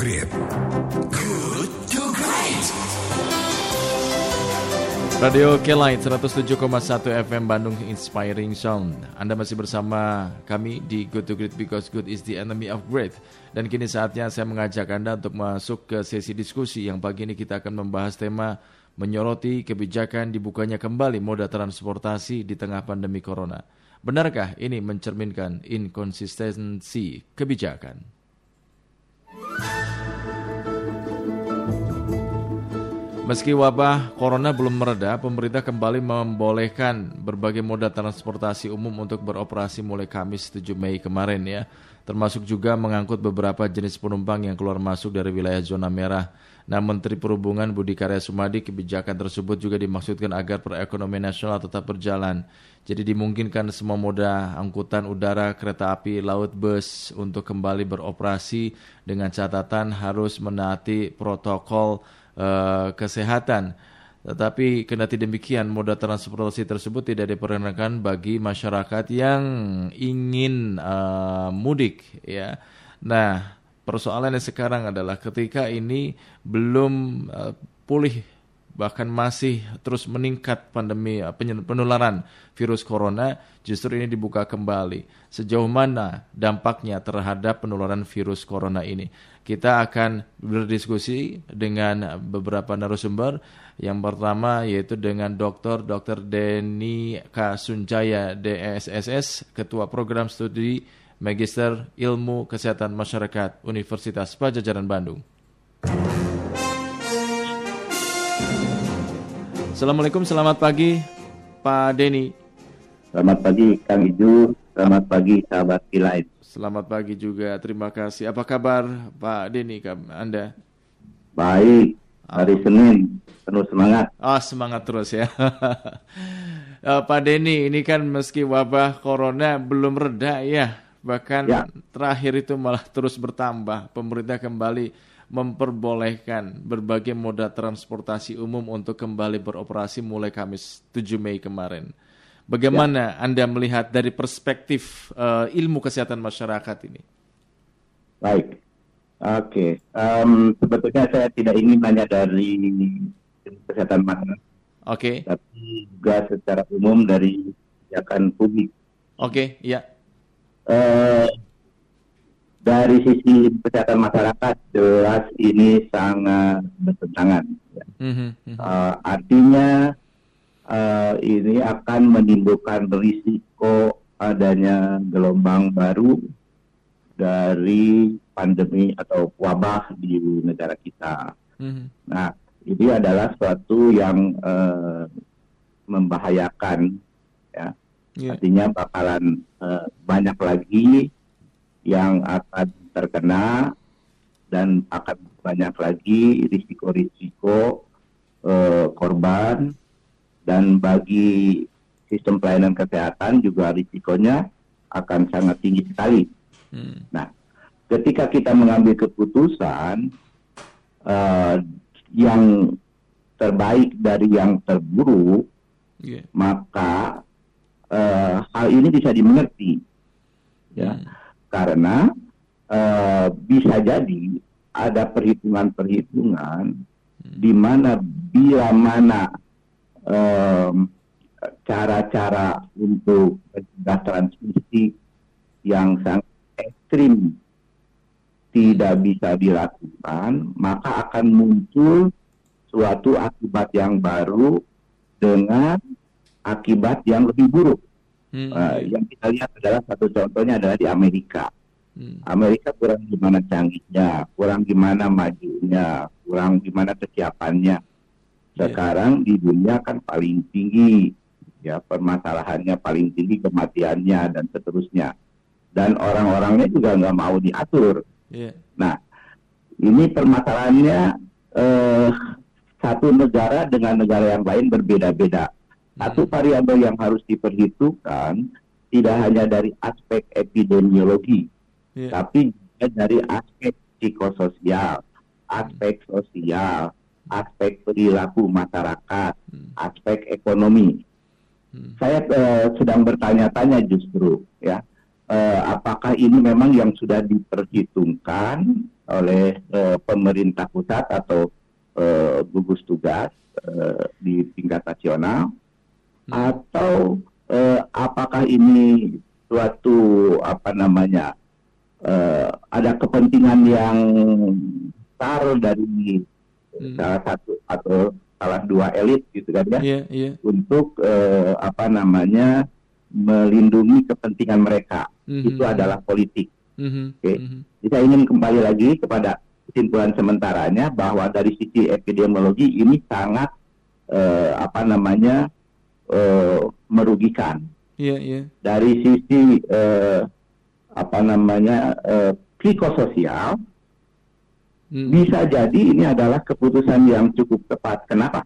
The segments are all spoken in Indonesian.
Great. Good to Great. Radio K-Light 107,1 FM Bandung Inspiring Sound Anda masih bersama kami di Good to Great Because Good is the Enemy of Great Dan kini saatnya saya mengajak Anda untuk masuk ke sesi diskusi Yang pagi ini kita akan membahas tema Menyoroti kebijakan dibukanya kembali moda transportasi di tengah pandemi Corona Benarkah ini mencerminkan inkonsistensi kebijakan? Meski wabah corona belum mereda, pemerintah kembali membolehkan berbagai moda transportasi umum untuk beroperasi mulai Kamis 7 Mei kemarin ya. Termasuk juga mengangkut beberapa jenis penumpang yang keluar masuk dari wilayah zona merah. Nah, Menteri Perhubungan Budi Karya Sumadi kebijakan tersebut juga dimaksudkan agar perekonomian nasional tetap berjalan. Jadi dimungkinkan semua moda angkutan udara, kereta api, laut, bus untuk kembali beroperasi dengan catatan harus menaati protokol uh, kesehatan. Tetapi kendati demikian moda transportasi tersebut tidak diperkenankan bagi masyarakat yang ingin uh, mudik ya. Nah, persoalannya sekarang adalah ketika ini belum uh, pulih bahkan masih terus meningkat pandemi eh, penularan virus corona, justru ini dibuka kembali. Sejauh mana dampaknya terhadap penularan virus corona ini? Kita akan berdiskusi dengan beberapa narasumber. Yang pertama yaitu dengan Dr. Dr. Denny K. Sunjaya DSSS, Ketua Program Studi Magister Ilmu Kesehatan Masyarakat Universitas Pajajaran Bandung. Assalamualaikum, selamat pagi Pak Denny. Selamat pagi Kang Iju, selamat pagi sahabat Kilain. Selamat pagi juga, terima kasih. Apa kabar Pak Denny Anda? Baik, hari oh. Senin, penuh semangat. Oh, semangat terus ya. Eh, Pak Denny, ini kan meski wabah corona belum reda ya, bahkan ya. terakhir itu malah terus bertambah. Pemerintah kembali memperbolehkan berbagai moda transportasi umum untuk kembali beroperasi mulai Kamis 7 Mei kemarin. Bagaimana ya. Anda melihat dari perspektif uh, ilmu kesehatan masyarakat ini? Baik, oke. Okay. Um, sebetulnya saya tidak ingin nanya dari kesehatan masyarakat. Oke. Okay. Tapi juga secara umum dari kebijakan publik. Oke, okay, ya. Uh, dari sisi kesehatan masyarakat jelas ini sangat bertentangan. Ya. Mm-hmm. Uh, artinya uh, ini akan menimbulkan risiko adanya gelombang baru dari pandemi atau wabah di negara kita. Mm-hmm. Nah, ini adalah suatu yang uh, membahayakan, ya. Yeah. Artinya bakalan uh, banyak lagi yang akan terkena dan akan banyak lagi risiko-risiko eh, korban dan bagi sistem pelayanan kesehatan juga risikonya akan sangat tinggi sekali. Hmm. Nah, ketika kita mengambil keputusan uh, yang terbaik dari yang terburuk, yeah. maka uh, hal ini bisa dimengerti. Ya. Hmm karena uh, bisa jadi ada perhitungan-perhitungan hmm. di mana bila mana cara-cara untuk mencegah transmisi yang sangat ekstrim tidak bisa dilakukan, maka akan muncul suatu akibat yang baru dengan akibat yang lebih buruk. Hmm. Uh, yang kita lihat adalah satu contohnya adalah di Amerika. Hmm. Amerika kurang gimana canggihnya, kurang gimana majunya, kurang gimana kesiapannya. Iya. Sekarang yeah. di dunia kan paling tinggi ya permasalahannya paling tinggi kematiannya dan seterusnya. Dan orang-orangnya juga nggak mau diatur. Yeah. Nah, ini permasalahannya eh, satu negara dengan negara yang lain berbeda-beda. Satu variabel yang harus diperhitungkan tidak hanya dari aspek epidemiologi, yeah. tapi juga dari aspek psikososial, aspek sosial, aspek perilaku masyarakat, hmm. aspek ekonomi. Hmm. Saya uh, sedang bertanya-tanya justru, ya, uh, apakah ini memang yang sudah diperhitungkan oleh eh, pemerintah pusat atau gugus tugas di tingkat nasional Hmm. Atau eh, apakah ini suatu apa namanya eh, ada kepentingan yang besar dari Hmm. salah satu atau salah dua elit gitu kan ya Iya, iya. untuk eh, apa namanya melindungi kepentingan mereka Mhm. itu adalah politik. Mhm, Oke. mhm. Jadi saya ingin kembali lagi kepada kesimpulan sementaranya bahwa dari sisi epidemiologi ini sangat eh, apa namanya eh, merugikan. Iya, iya. Dari sisi eh, apa namanya eh, psikososial Hmm. bisa jadi ini adalah keputusan yang cukup tepat. Kenapa?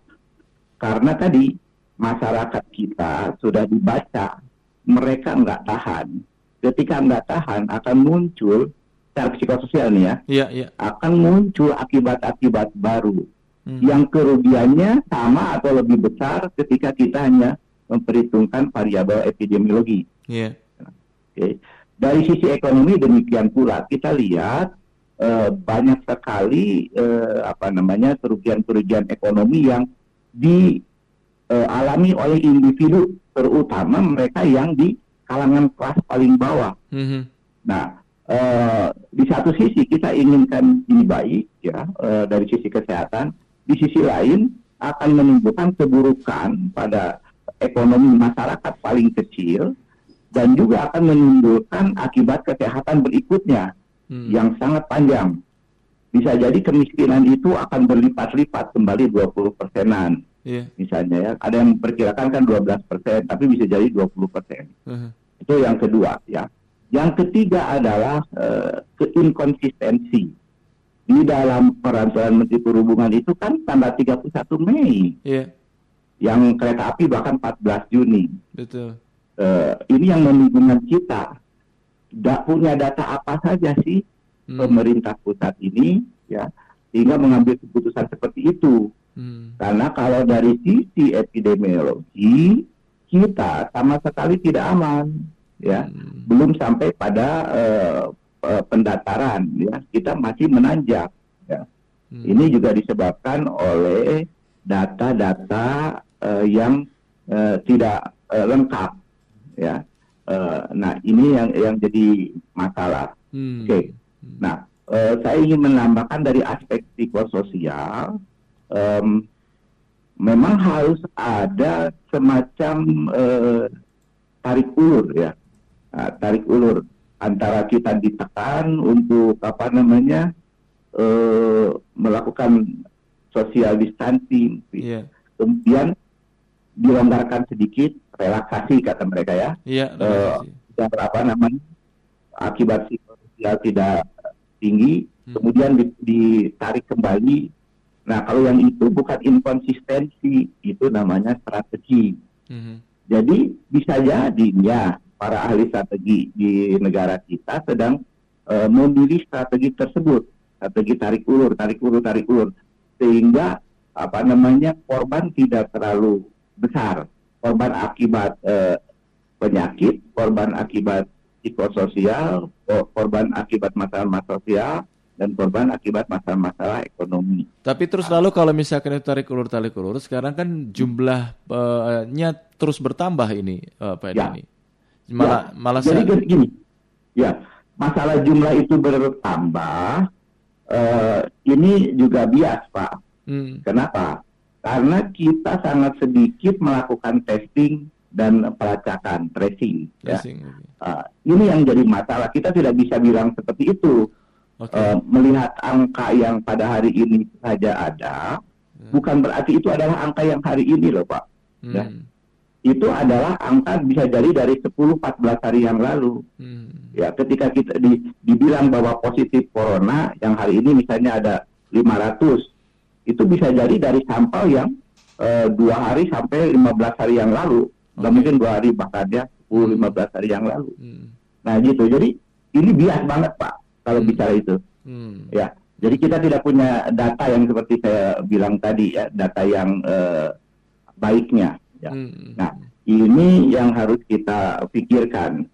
Karena tadi masyarakat kita sudah dibaca, mereka nggak tahan. Ketika nggak tahan akan muncul secara psikososial nih ya, Iya, iya. akan muncul akibat-akibat baru Hmm. yang kerugiannya sama atau lebih besar ketika kita hanya memperhitungkan variabel epidemiologi. Iya. Oke. Dari sisi ekonomi demikian pula kita lihat eh, banyak sekali eh, apa namanya kerugian-kerugian ekonomi yang dialami oleh individu terutama mereka yang di kalangan kelas paling bawah. Mhm. Nah, eh, di satu sisi kita inginkan ini baik ya eh, dari sisi kesehatan, di sisi lain akan menimbulkan keburukan pada ekonomi masyarakat paling kecil dan juga akan menimbulkan akibat kesehatan berikutnya Hmm. yang sangat panjang. Bisa jadi kemiskinan itu akan berlipat-lipat kembali 20 persenan Iya. misalnya ya. Ada yang memperkirakan kan 12 persen, tapi bisa jadi 20 persen. Mhm. Itu yang kedua ya. Yang ketiga adalah eh, keinkonsistensi. Di dalam peraturan Menteri Perhubungan itu kan tanggal 31 Mei, Iya, yang kereta api bahkan 14 Juni. betul. Eh, ini yang membingungkan kita. Tidak punya data apa saja sih Hmm. pemerintah pusat ini ya sehingga mengambil keputusan seperti itu. Hmm. Karena kalau dari sisi epidemiologi kita sama sekali tidak aman, ya. Hmm. Belum sampai pada eh, pendataran, ya. Kita masih menanjak. Ya. Hmm. Ini juga disebabkan oleh data-data eh, yang eh, tidak eh, lengkap, ya. Eh, nah, ini yang yang jadi masalah. Hmm. Oke. Nah, eh, saya ingin menambahkan dari aspek psikososial, em, memang harus ada semacam eh, tarik ulur ya, Nah, tarik ulur antara kita ditekan untuk apa namanya eh, melakukan social distancing, Iya. kemudian dilonggarkan sedikit relaksasi kata mereka ya Iya, Eh, relaksasi. yang apa namanya akibat psikososial tidak tinggi Hmm. kemudian di- ditarik kembali nah kalau yang itu bukan inkonsistensi itu namanya strategi Mhm. jadi bisa jadi ya para ahli strategi di negara kita sedang eh, memilih strategi tersebut strategi tarik ulur tarik ulur tarik ulur sehingga apa namanya korban tidak terlalu besar korban akibat eh, penyakit korban akibat psikososial ko- korban akibat masalah-masalah sosial dan korban akibat masalah-masalah ekonomi Tapi terus lalu kalau misalkan itu tarik ulur tarik ulur, sekarang kan jumlahnya terus bertambah ini, eh, Pak Ya. Denny. Malah Ya, malah jadi se- gini, ya masalah jumlah itu bertambah eh, ini juga bias pak. Hmm. kenapa? Karena kita sangat sedikit melakukan testing dan pelacakan tracing ya. Tracing, oke. Ah, ini yang jadi masalah. Kita tidak bisa bilang seperti itu. Oke. Eh, melihat angka yang pada hari ini saja ada bukan berarti itu adalah angka yang hari ini loh pak. Ya. Itu adalah angka bisa jadi dari 10-14 hari yang lalu Hmm. ya ketika kita di, dibilang bahwa positif corona yang hari ini misalnya ada 500 itu bisa jadi dari sampel yang eh, dua hari sampai 15 hari yang lalu Oke. mungkin dua hari bahkan ya 10-15 hari yang lalu Hmm. nah gitu jadi ini bias banget pak kalau Hmm. bicara itu Hmm. ya jadi kita tidak punya data yang seperti saya bilang tadi ya data yang eh, baiknya ya Hmm. Nah, ini yang harus kita pikirkan.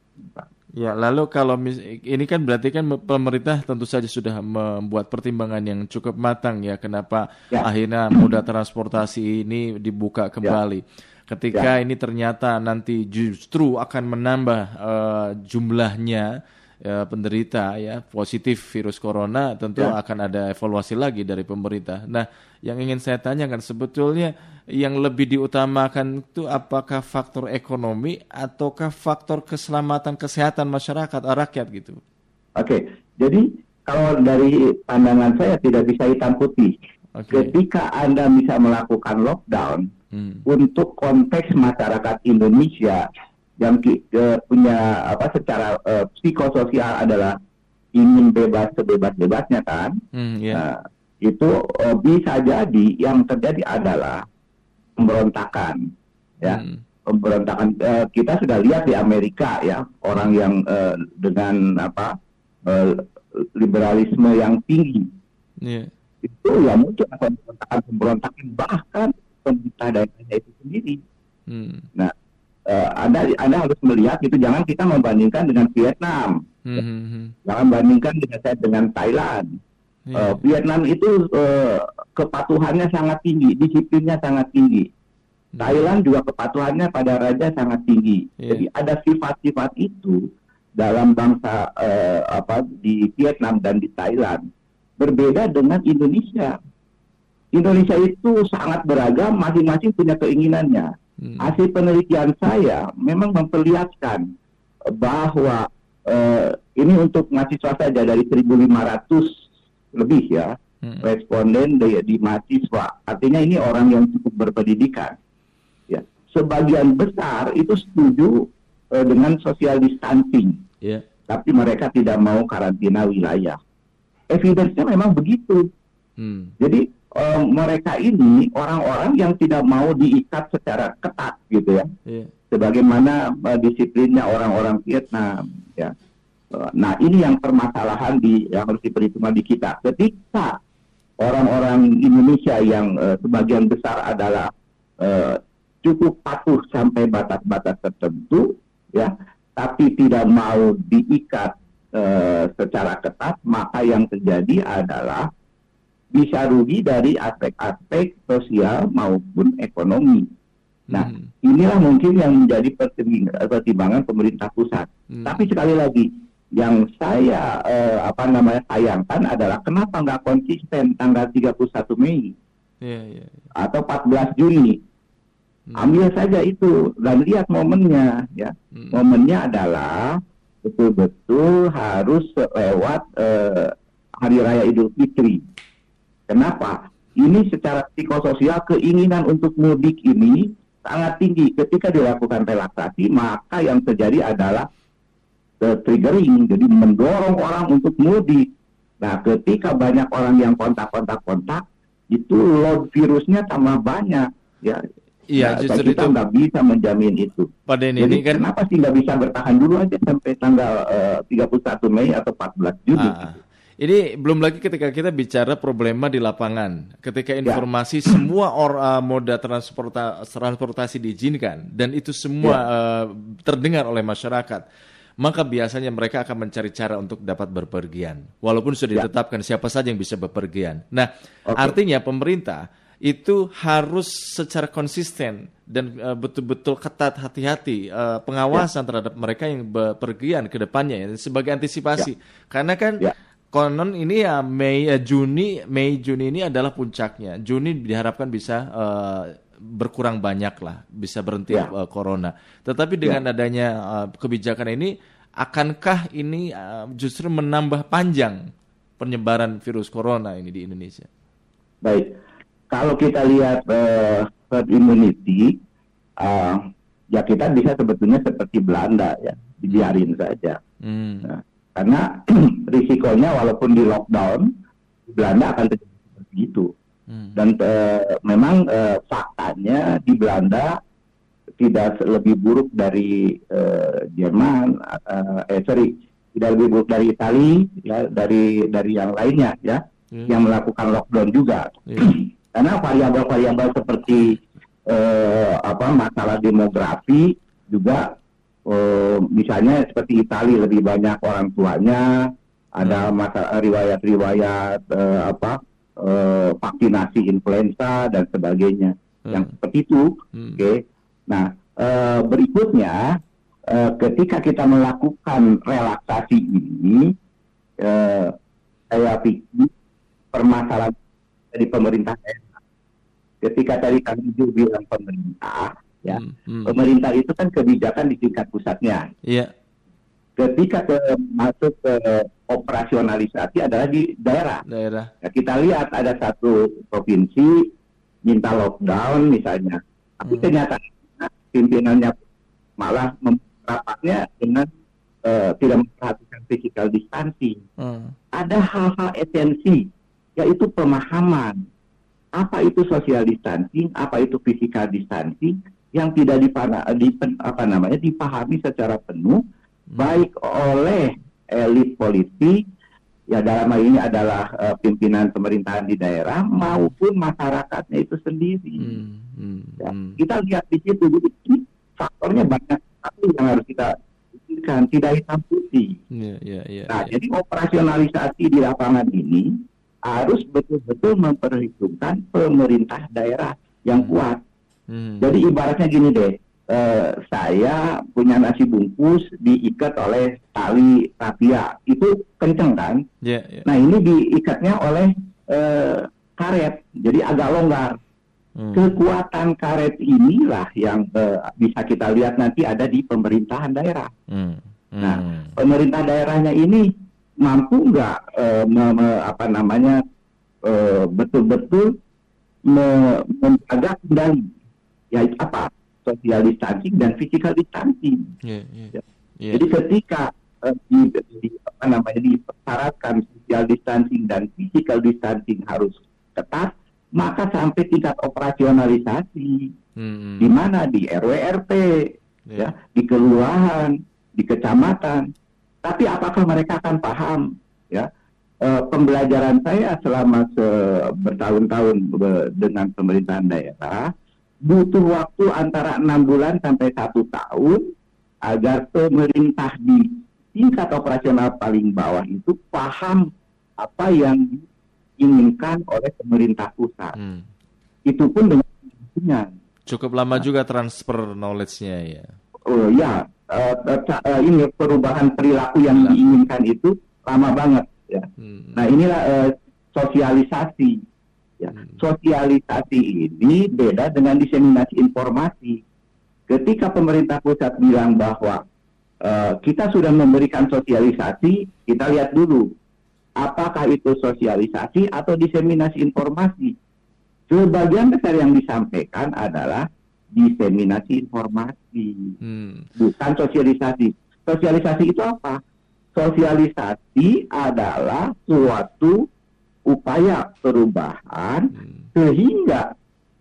Ya, lalu kalau mis- ini kan berarti kan pemerintah tentu saja sudah membuat pertimbangan yang cukup matang ya kenapa Ya. akhirnya moda transportasi ini dibuka kembali. Ketika Ya. ini ternyata nanti justru akan menambah eh, jumlahnya eh, penderita ya positif virus corona, tentu Ya. akan ada evaluasi lagi dari pemerintah. Nah, yang ingin saya tanyakan sebetulnya yang lebih diutamakan itu apakah faktor ekonomi ataukah faktor keselamatan kesehatan masyarakat eh, rakyat gitu? Oke, jadi kalau dari pandangan saya tidak bisa hitam putih. Oke. Ketika Anda bisa melakukan lockdown Hmm. untuk konteks masyarakat Indonesia yang ki- eh, punya apa secara eh, psikososial adalah ingin bebas sebebas-bebasnya kan, Hmm, ya. Nah, itu eh, bisa jadi yang terjadi adalah pemberontakan, ya. Hmm. Pemberontakan eh, kita sudah lihat di Amerika ya orang yang eh, dengan apa eh, liberalisme yang tinggi Iya. itu ya muncul pemberontakan-pemberontakan bahkan pemerintah daerahnya itu sendiri. Hmm. Nah, eh, anda anda harus melihat itu jangan kita membandingkan dengan Vietnam, Hmm, hmm, hmm. jangan bandingkan dengan saya dengan Thailand. Iya. Eh, Vietnam itu eh, kepatuhannya sangat tinggi, disiplinnya sangat tinggi. Hmm. Thailand juga kepatuhannya pada raja sangat tinggi. Iya. Jadi ada sifat-sifat itu dalam bangsa eh, apa di Vietnam dan di Thailand berbeda dengan Indonesia. Indonesia itu sangat beragam, masing-masing punya keinginannya. Hmm. Hasil penelitian saya memang memperlihatkan bahwa eh, ini untuk mahasiswa saja dari 1.500 lebih ya Hmm. responden di, di mahasiswa. Artinya ini orang yang cukup berpendidikan. Ya, sebagian besar itu setuju eh, dengan social distancing, Iya. tapi mereka tidak mau karantina wilayah. Evidence-nya memang begitu. Hmm. Jadi eh, mereka ini orang-orang yang tidak mau diikat secara ketat gitu ya Iya. sebagaimana eh, disiplinnya orang-orang Vietnam ya. Eh, Nah, ini yang permasalahan di yang harus diperhitungkan di kita. Ketika orang-orang Indonesia yang eh, sebagian besar adalah eh, cukup patuh sampai batas-batas tertentu ya, tapi tidak mau diikat eh, secara ketat, maka yang terjadi adalah bisa rugi dari aspek-aspek sosial maupun ekonomi. Nah, Hmm. inilah mungkin yang menjadi pertimbangan, pemerintah pusat. Hmm. Tapi sekali lagi, yang saya eh, apa namanya sayangkan adalah kenapa nggak konsisten tanggal 31 Mei Iya, iya. iya. atau 14 Juni. Hmm. Ambil saja itu dan lihat momennya ya. Hmm. Momennya adalah betul-betul harus lewat eh, Hari Raya Idul Fitri. Kenapa? Ini secara psikososial keinginan untuk mudik ini sangat tinggi. Ketika dilakukan relaksasi, maka yang terjadi adalah triggering, jadi mendorong orang untuk mudik. Nah, ketika banyak orang yang kontak-kontak-kontak, itu load virusnya tambah banyak. Ya, Iya, Nah, justru kita itu nggak bisa menjamin itu. Pak Denny Jadi ini kan kenapa sih nggak bisa bertahan dulu aja sampai tanggal eh, 31 Mei atau 14 Juni? Ah, ini belum lagi ketika kita bicara problema di lapangan, ketika Ya. informasi semua or, uh, moda transporta, transportasi diizinkan dan itu semua Ya. uh, terdengar oleh masyarakat, maka biasanya mereka akan mencari cara untuk dapat berpergian, walaupun sudah Ya. ditetapkan siapa saja yang bisa berpergian. Nah, Oke. artinya pemerintah itu harus secara konsisten dan uh, betul-betul ketat hati-hati uh, pengawasan terhadap mereka yang bepergian ke depannya ya, sebagai antisipasi. Karena kan Ya. Konon ini ya Mei eh, Juni Mei Juni ini adalah puncaknya. Juni diharapkan bisa uh, berkurang banyak lah, bisa berhenti Ya. uh, corona. Tetapi dengan adanya uh, kebijakan ini akankah ini uh, justru menambah panjang penyebaran virus corona ini di Indonesia? Baik, kalau kita lihat eh, herd immunity, eh, ya kita bisa sebetulnya seperti Belanda ya, dibiarin saja. Hmm. Nah, karena risikonya walaupun di lockdown, Belanda akan terjadi seperti itu. Hmm. Dan eh, memang eh, faktanya di Belanda tidak lebih buruk dari eh, Jerman, eh, eh sorry, tidak lebih buruk dari Italia, ya dari dari yang lainnya ya, Hmm. yang melakukan lockdown juga. Iya. Karena variabel-variabel seperti eh, apa masalah demografi juga eh, misalnya seperti Italia lebih banyak orang tuanya, ada masa riwayat-riwayat eh, apa eh, vaksinasi influenza dan sebagainya, Hmm. yang seperti itu. Hmm. Oke, nah eh, berikutnya eh, ketika kita melakukan relaksasi ini, eh, saya pikir permasalahan dari pemerintah daerah. Ketika tadi kami juga bilang pemerintah, ya Hmm. Hmm. pemerintah itu kan kebijakan di tingkat pusatnya. Iya. Ketika ke, masuk ke operasionalisasi adalah di daerah. Daerah. Ya, kita lihat ada satu provinsi minta lockdown misalnya, tapi Hmm. ternyata pimpinannya malah menerapkannya dengan eh, tidak memperhatikan physical distancing. Hmm. Ada hal-hal esensi, yaitu pemahaman apa itu social distancing, apa itu physical distancing yang tidak dipana, dipen- apa namanya dipahami secara penuh baik oleh elit politik ya dalam hal ini adalah eh, pimpinan pemerintahan di daerah maupun masyarakatnya itu sendiri. Hmm. Hmm. Ya, Hmm. Kita lihat di situ, jadi faktornya banyak sekali yang harus kita pikirkan, tidak hitam putih. Iya, iya, iya. Nah, iya. jadi operasionalisasi di lapangan ini harus betul-betul memperhitungkan pemerintah daerah yang Hmm. kuat. Hmm. Jadi ibaratnya gini deh, eh, saya punya nasi bungkus diikat oleh tali rapia, itu kenceng kan? Iya, iya. Nah ini diikatnya oleh eh, karet, jadi agak longgar. Hmm. Kekuatan karet inilah yang eh, bisa kita lihat nanti ada di pemerintahan daerah. Hmm. Nah, Hmm. pemerintah daerahnya ini mampu nggak eh, me- me- apa namanya betul-betul me- menjaga kendali ya apa social distancing dan physical distancing. Iya, iya. Ya. Iya. Jadi ketika eh, di, di- apa namanya dipersyaratkan social distancing dan physical distancing harus ketat, maka sampai tingkat operasionalisasi Hmm. di mana di RW RT Iya. ya di kelurahan, di kecamatan. Tapi apakah mereka akan paham ya? Eh, pembelajaran saya selama se- bertahun-tahun be- dengan pemerintahan daerah butuh waktu antara enam bulan sampai satu tahun agar pemerintah di tingkat operasional paling bawah itu paham apa yang diinginkan oleh pemerintah pusat. Hmm. Itu pun dengan. Cukup lama juga transfer knowledge-nya ya. Oh ya, ca- eh, ini perubahan perilaku yang Perilaku. diinginkan itu lama banget ya. Hmm. Nah inilah eh, sosialisasi. Ya. Hmm. Sosialisasi ini beda dengan diseminasi informasi. Ketika pemerintah pusat bilang bahwa eh, kita sudah memberikan sosialisasi, kita lihat dulu apakah itu sosialisasi atau diseminasi informasi. Sebagian besar yang disampaikan adalah diseminasi informasi Hmm. bukan sosialisasi. Sosialisasi itu apa? Sosialisasi adalah suatu upaya perubahan Hmm. sehingga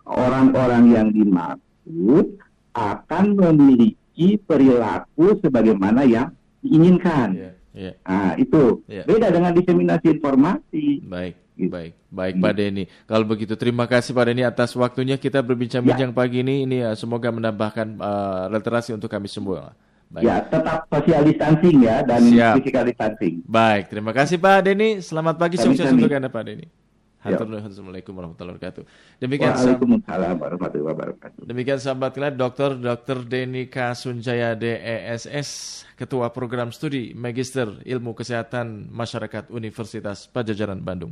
orang-orang yang dimaksud akan memiliki perilaku sebagaimana yang diinginkan. Iya, iya. Nah, itu Iya. beda dengan diseminasi informasi. Baik, Gitu. baik, baik. Pak Denny. Kalau begitu terima kasih Pak Denny atas waktunya kita berbincang-bincang pagi ini. Ini ya, semoga menambahkan eh, literasi untuk kami semua. Baik. Ya, tetap social distancing ya dan Siap. physical distancing. Baik, terima kasih Pak Denny. Selamat pagi, Kami- sukses kami. untuk Anda Pak Denny. Ya. Assalamualaikum warahmatullahi wabarakatuh. Demikian Waalaikumsalam warahmatullahi wabarakatuh. Demikian sahabat kita Dr. Dr. Denny Kasunjaya DESS, Ketua Program Studi Magister Ilmu Kesehatan Masyarakat Universitas Pajajaran Bandung.